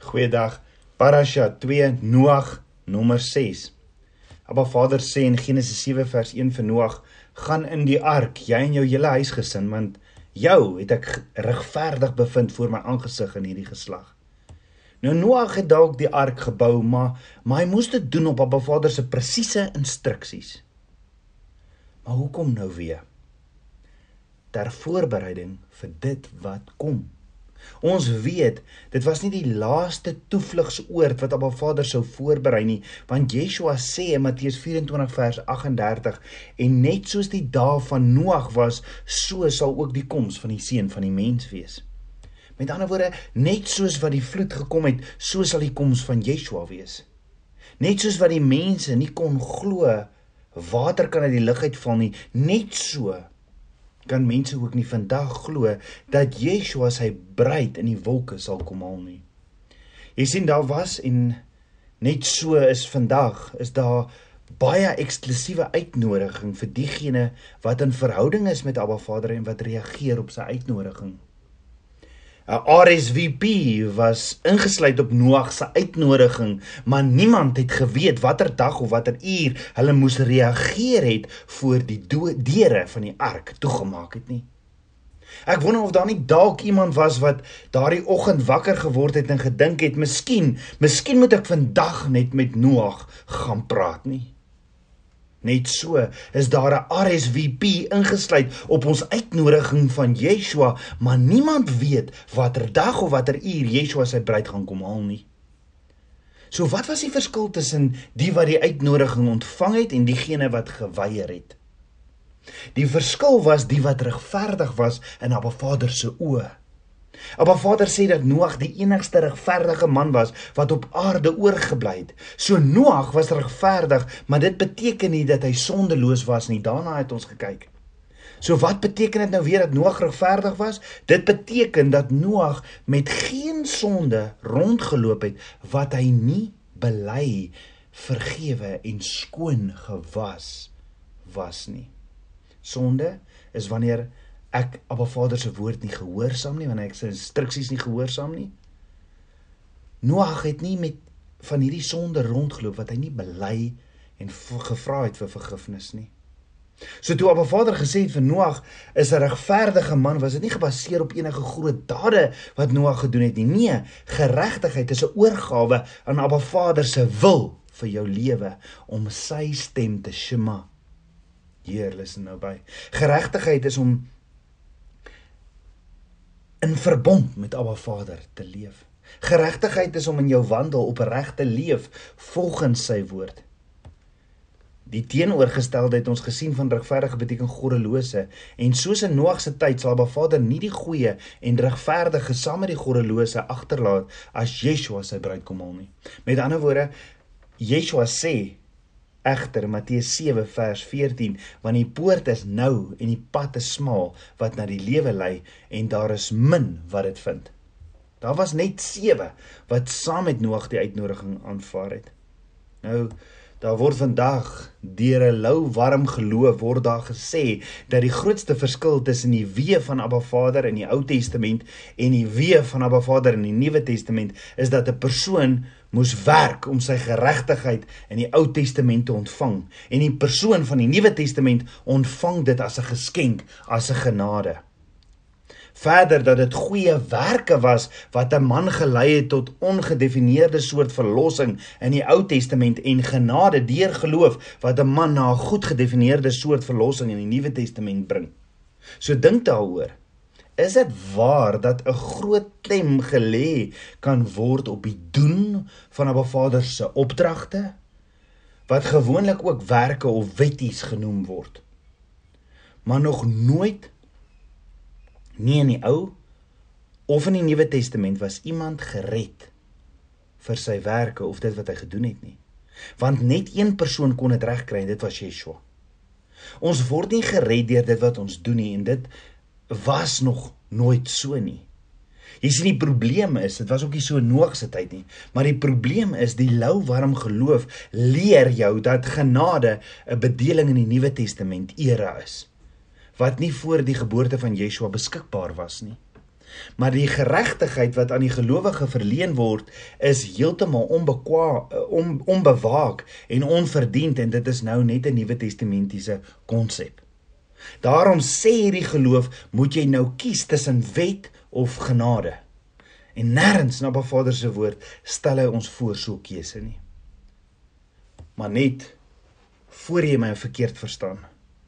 Goeiedag. Parasha 2 Noag nommer 6. Abba Vader sê in Genesis 7 vers 1 vir Noag: "Gaan in die ark, jy en jou hele huisgesin, want jou het ek regverdig bevind voor my aangesig in hierdie geslag." Nou Noag het dalk die ark gebou, maar maar hy moes dit doen op Abba Vader se presiese instruksies. Maar hoekom nou weer? Ter voorbereiding vir dit wat kom. Ons weet, dit was nie die laaste toevlugsoord wat Abba Vader sou voorberei nie, want Yeshua sê in Matteus 24 vers 38 en net soos die dae van Noag was, so sal ook die koms van die seun van die mens wees. Met ander woorde, net soos wat die vloed gekom het, so sal die koms van Yeshua wees. Net soos wat die mense nie kon glo water kan uit die lug uitval nie, net so kan mense ook nie vandag glo dat Yeshua sy bruid in die wolke sal kom haal nie. Jy sien daar was en net so is vandag is daar baie eksklusiewe uitnodiging vir diegene wat in verhouding is met Abba Vader en wat reageer op sy uitnodiging. 'n RSVP was ingesluit op Noag se uitnodiging, maar niemand het geweet watter dag of watter uur hulle moes reageer het voor die deure van die ark toegemaak het nie. Ek wonder of daar nie dalk iemand was wat daardie oggend wakker geword het en gedink het, "Miskien, miskien moet ek vandag net met Noag gaan praat nie." Net so is daar 'n RSVP ingesluit op ons uitnodiging van Yeshua, maar niemand weet watter dag of watter uur Yeshua sy bruid gaan kom haal nie. So wat was die verskil tussen die wat die uitnodiging ontvang het en diegene wat geweier het? Die verskil was die wat regverdig was in Abba Vader se oë. Abba Vader sê dat Noag die enigste regverdige man was wat op aarde oorgebly het. So Noag was regverdig, maar dit beteken nie dat hy sondeloos was nie. Daarna het ons gekyk. So wat beteken dit nou weer dat Noag regverdig was? Dit beteken dat Noag met geen sonde rondgeloop het wat hy nie bely, vergewe en skoon gewas was nie. Sonde is wanneer ek Abba Vader se woord nie gehoorsaam nie, wanneer ek sy instruksies nie gehoorsaam nie. Noag het nie met van hierdie sonde rondgeloop wat hy nie bely en gevra het vir vergifnis nie. So toe Abba Vader gesê het vir Noag is 'n regverdige man, was dit nie gebaseer op enige groot dade wat Noag gedoen het nie. Nee, geregtigheid is 'n oorgawe aan Abba Vader se wil vir jou lewe om sy stem te shema. Hier, luister nou by. Geregtigheid is om in verbond met Abba Vader te leef. Geregtigheid is om in jou wandel opreg te leef volgens sy woord. Die teenoorgestelde het ons gesien van regverdige beteken goddelose en soos in Noag se tyd sal Abba Vader nie die goeie en regverdige saam met die goddelose agterlaat as Yeshua sy bruid kom haal nie. Met ander woorde, Yeshua sê Egter Matteus 7 vers 14 want die poort is nou en die pad is smal wat na die lewe lei en daar is min wat dit vind. Daar was net 7 wat saam met Noag die uitnodiging aanvaar het. Nou Daar word vandag deur 'n lou warm geloof word daar gesê dat die grootste verskil tussen die weë van Abba Vader in die Ou Testament en die weë van Abba Vader in die Nuwe Testament is dat 'n persoon moes werk om sy geregtigheid in die Ou Testament te ontvang en die persoon van die Nuwe Testament ontvang dit as 'n geskenk, as 'n genade verder dat dit goeie werke was wat 'n man gelei het tot ongedefinieerde soort verlossing in die Ou Testament en genade deur geloof wat 'n man na 'n goed gedefinieerde soort verlossing in die Nuwe Testament bring. So dink daaroor. Is dit waar dat 'n groot klem gelê kan word op die doen van 'n Vader se opdragte wat gewoonlik ook werke of wetties genoem word? Maar nog nooit Nie in die Ou of in die Nuwe Testament was iemand gered vir sy werke of dit wat hy gedoen het nie. Want net een persoon kon dit regkry en dit was Yeshua. Ons word nie gered deur dit wat ons doen nie en dit was nog nooit so nie. Jy sien die probleem is, dit was ook nie so Noag se tyd nie, maar die probleem is die lou warm geloof leer jou dat genade 'n bedeling in die Nuwe Testament era is wat nie voor die geboorte van Yeshua beskikbaar was nie. Maar die geregtigheid wat aan die gelowige verleen word, is heeltemal onbekwa on, onbewaak en onverdiend en dit is nou net 'n Nuwe Testamentiese konsep. Daarom sê hierdie geloof, moet jy nou kies tussen wet of genade. En nêrens na Ba Vader se woord stel hy ons voor so 'n keuse nie. Maar net voor jy my verkeerd verstaan.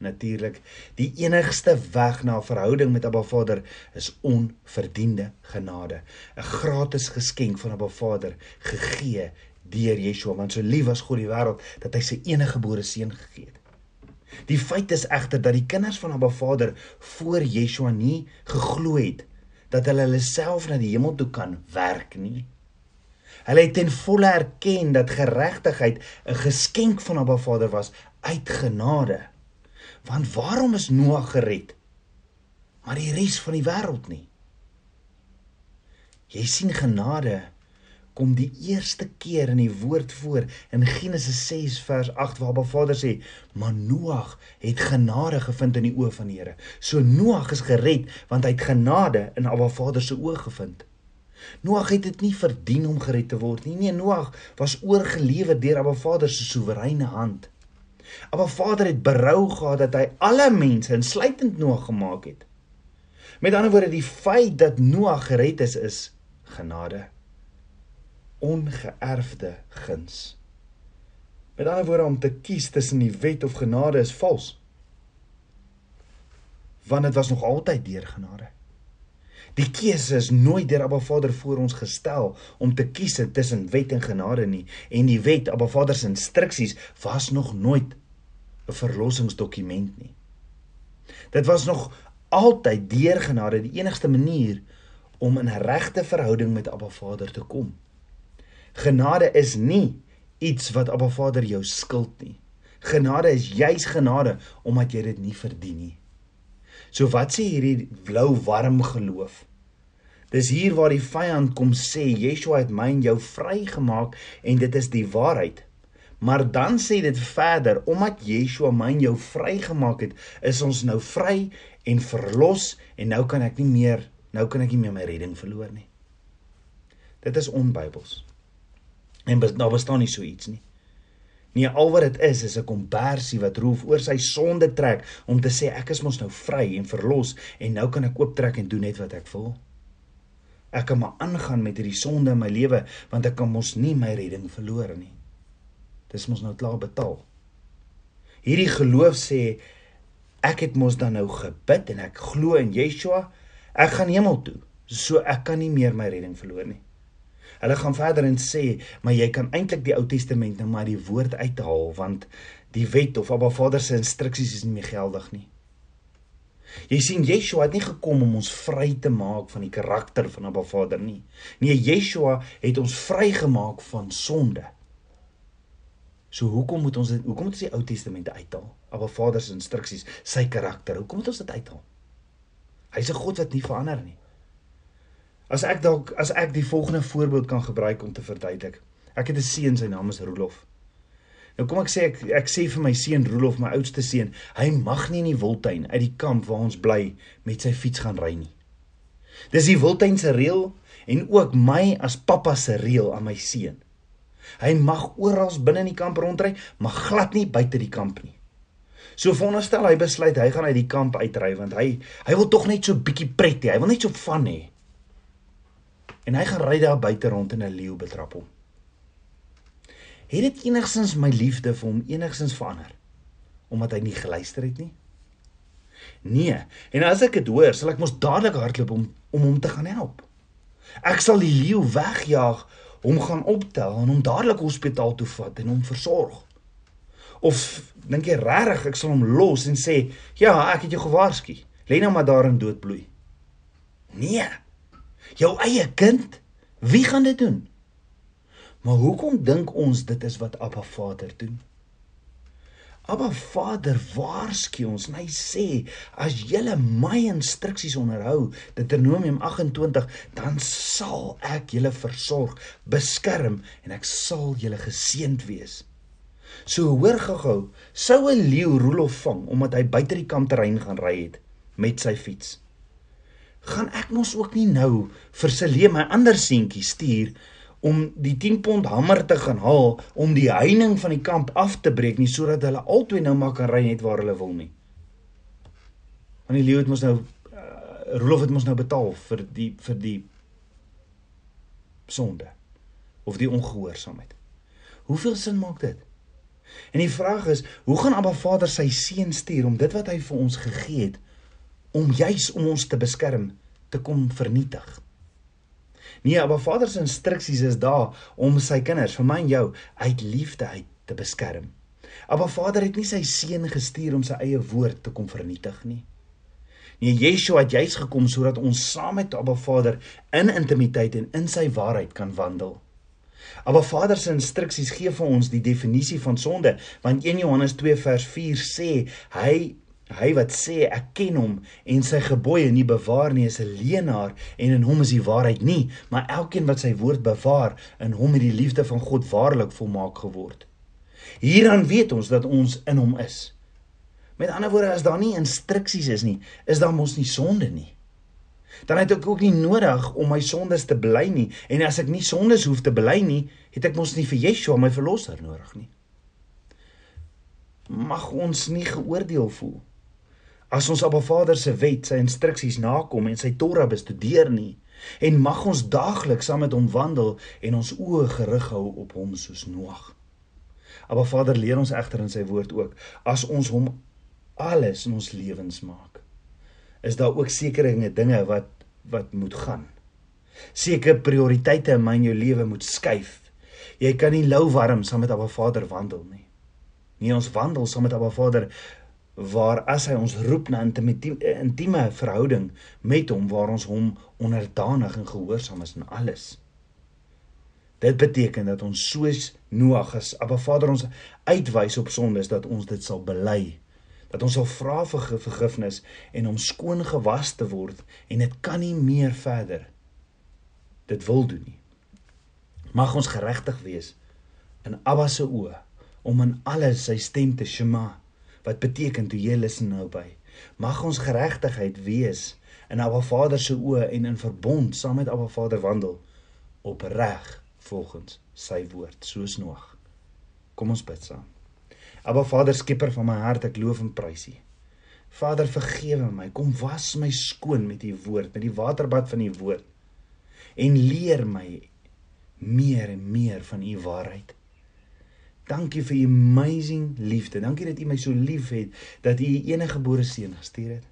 Natuurlik, die enigste weg na 'n verhouding met Abba Vader is onverdiende genade, 'n gratis geskenk van Abba Vader gegee deur Yeshua, want so lief was God die wêreld dat hy sy enige gebore seun gegee het. Die feit is egter dat die kinders van Abba Vader voor Yeshua nie geglo het dat hulle hulle self na die hemel toe kan werk nie. Hulle het ten volle erken dat geregtigheid 'n geskenk van Abba Vader was uit genade. Want waarom is Noag gered? Maar die res van die wêreld nie. Jy sien genade kom die eerste keer in die woord voor in Genesis 6 vers 8 waar Abba Vader sê, "Maar Noag het genade gevind in die oë van die Here." So Noag is gered want hy het genade in Abba Vader se oë gevind. Noag het dit nie verdien om gered te word nie. Nee, Noag was oorgelewer deur Abba Vader se soewereine hand. Abba Vader het berou gehad dat hy alle mense insluitend Noag gemaak het. Met ander woorde, die feit dat Noag gered is, is genade. Ongeërfde guns. Met ander woorde om te kies tussen die wet of genade is vals. Want dit was nog altyd deur genade. Die keuse is nooit deur Abba Vader voor ons gestel om te kies tussen wet en genade nie en die wet Abba Vader se instruksies was nog nooit 'n verlossingsdokument nie. Dit was nog altyd deur genade die enigste manier om in regte verhouding met Abba Vader te kom. Genade is nie iets wat Abba Vader jou skuld nie. Genade is juis genade omdat jy dit nie verdien nie. So wat sê hierdie blou warm geloof? Dis hier waar die vyand kom sê Yeshua het my en jou vrygemaak en dit is die waarheid. Maar dan sê dit verder omdat Yeshua my en jou vrygemaak het, is ons nou vry en verlos en nou kan ek nie meer nou kan ek nie meer my redding verloor nie. Dit is onbybels. En daar bestaan nie so iets nie. Nee, al wat dit is is 'n kompersie wat roof oor sy sonde trek om te sê ek is mos nou vry en verlos en nou kan ek ooptrek en doen net wat ek wil. Ek kan maar aangaan met hierdie sonde in my lewe want ek kan mos nie my redding verloor nie. Dis mos nou klaar betaal. Hierdie geloof sê ek het mos dan nou gebid en ek glo in Yeshua, ek gaan hemel toe. So ek kan nie meer my redding verloor nie. Hulle gaan verder en sê, maar jy kan eintlik die Ou Testament nou maar die woord uithaal want die wet of Abba Vader se instruksies is nie meer geldig nie. Jy sien Yeshua het nie gekom om ons vry te maak van die karakter van Abba Vader nie. Nee, Yeshua het ons vrygemaak van sonde. So hoekom moet ons dit hoekom moet ons die Ou Testament uithaal? Abba Vader se instruksies, sy karakter. Hoekom moet ons dit uithaal? Hy's 'n God wat nie verander nie. As ek dalk as ek die volgende voorbeeld kan gebruik om te verduidelik. Ek het 'n seun, sy naam is Rolof. Nou kom ek sê ek ek sê vir my seun Rolof, my oudste seun, hy mag nie in die wildtuin uit die kamp waar ons bly met sy fiets gaan ry nie. Dis die wildtuin se reël en ook my as pappa se reël aan my seun. Hy mag oral binne in die kamp rondry, maar glad nie buite die kamp nie. So veronderstel hy besluit hy gaan uit die kamp uitry want hy hy wil tog net so bietjie pret hê. Hy wil net so van hê en hy gaan ry daar buite rond in 'n leeu betrap hom. Het dit enigstens my liefde vir hom enigstens verander omdat hy nie geluister het nie? Nee, en as ek dit hoor, sal ek mos dadelik hardloop om om hom te gaan help. Ek sal die leeu wegjaag, hom gaan optel en hom dadelik hospitaal toe vat en hom versorg. Of dink jy regtig ek sal hom los en sê, "Ja, ek het jou gewaarsku. Lê nou maar daar in doodbloei." Nee jou eie kind, wie gaan dit doen? Maar hoekom dink ons dit is wat Abba Vader doen? Abba Vader waarsku ons en hy sê as julle my instruksies onderhou, Deuteronomium 28, dan sal ek julle versorg, beskerm en ek sal julle geseënd wees. So hoor gou-gou, sou 'n leeu Rolof vang omdat hy buite die kampterrein gaan ry het met sy fiets gaan ek mos ook nie nou vir Selim my ander seentjie stuur om die 10 pond hamer te gaan haal om die heining van die kamp af te breek nie sodat hulle albei nou maar kan ry net waar hulle wil nie. Want die leeu het mos nou uh, Rolof het mos nou betaal vir die vir die sonde of die ongehoorsaamheid. Hoeveel sin maak dit? En die vraag is, hoe gaan Abba Vader sy seun stuur om dit wat hy vir ons gegee het om juis om ons te beskerm te kom vernietig? Nee, Abba Vader se instruksies is daar om sy kinders, vir my en jou, uit liefde uit te beskerm. Abba Vader het nie sy seun gestuur om sy eie woord te kom vernietig nie. Nee, Yeshua het juis gekom sodat ons saam met Abba Vader in intimiteit en in sy waarheid kan wandel. Maar Vader se instruksies gee vir ons die definisie van sonde, want 1 Johannes 2 vers 4 sê hy hy wat sê ek ken hom en sy gebooie nie bewaar nie is 'n leienaar en in hom is die waarheid nie, maar elkeen wat sy woord bewaar, in hom het die liefde van God waarlik volmaak geword. Hieraan weet ons dat ons in hom is. Met ander woorde, as daar nie instruksies is nie, is daar mos nie sonde nie dan het ek ook nie nodig om my sondes te bely nie en as ek nie sondes hoef te bely nie, het ek mos nie vir Yeshua my verlosser nodig nie. Mag ons nie geoordeel voel as ons Abba Vader se wet, sy instruksies nakom en sy Torah bestudeer nie en mag ons daagliks saam met hom wandel en ons oë gerig hou op hom soos Noag. Abba Vader leer ons egter in sy woord ook as ons hom alles in ons lewens maak is daar ook sekere dinge wat wat moet gaan. Sekere prioriteite in my en jou lewe moet skuif. Jy kan nie lou warm saam met Abba Vader wandel nie. Nie ons wandel saam met Abba Vader waar as hy ons roep na intieme verhouding met hom waar ons hom onderdanig en gehoorsaam is in alles. Dit beteken dat ons soos Noag as Abba Vader ons uitwys op sondes dat ons dit sal bely dat ons sal vra vir vergifnis en om skoon gewas te word en dit kan nie meer verder dit wil doen nie mag ons geregtig wees in Abba se oë om in alles sy stem te shema wat beteken toe jy listen nou by mag ons geregtigheid wees in Abba Vader se oë en in verbond saam met Abba Vader wandel opreg volgens sy woord soos Noag kom ons bid saam Aba Vader skepper van my hart, ek loof en prys U. Vader, vergewe my. Kom was my skoon met U woord, met die waterbad van U woord. En leer my meer en meer van U waarheid. Dankie vir U amazing liefde. Dankie dat U my so liefhet dat U U enige gebore seun gestuur het.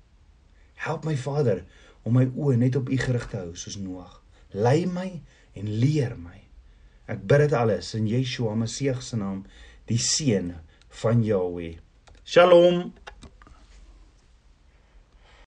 Help my Vader om my oë net op U gerig te hou soos Noag. Lei my en leer my. Ek bid dit alles in Yeshua Messie se naam, die seun van Yahweh. Shalom.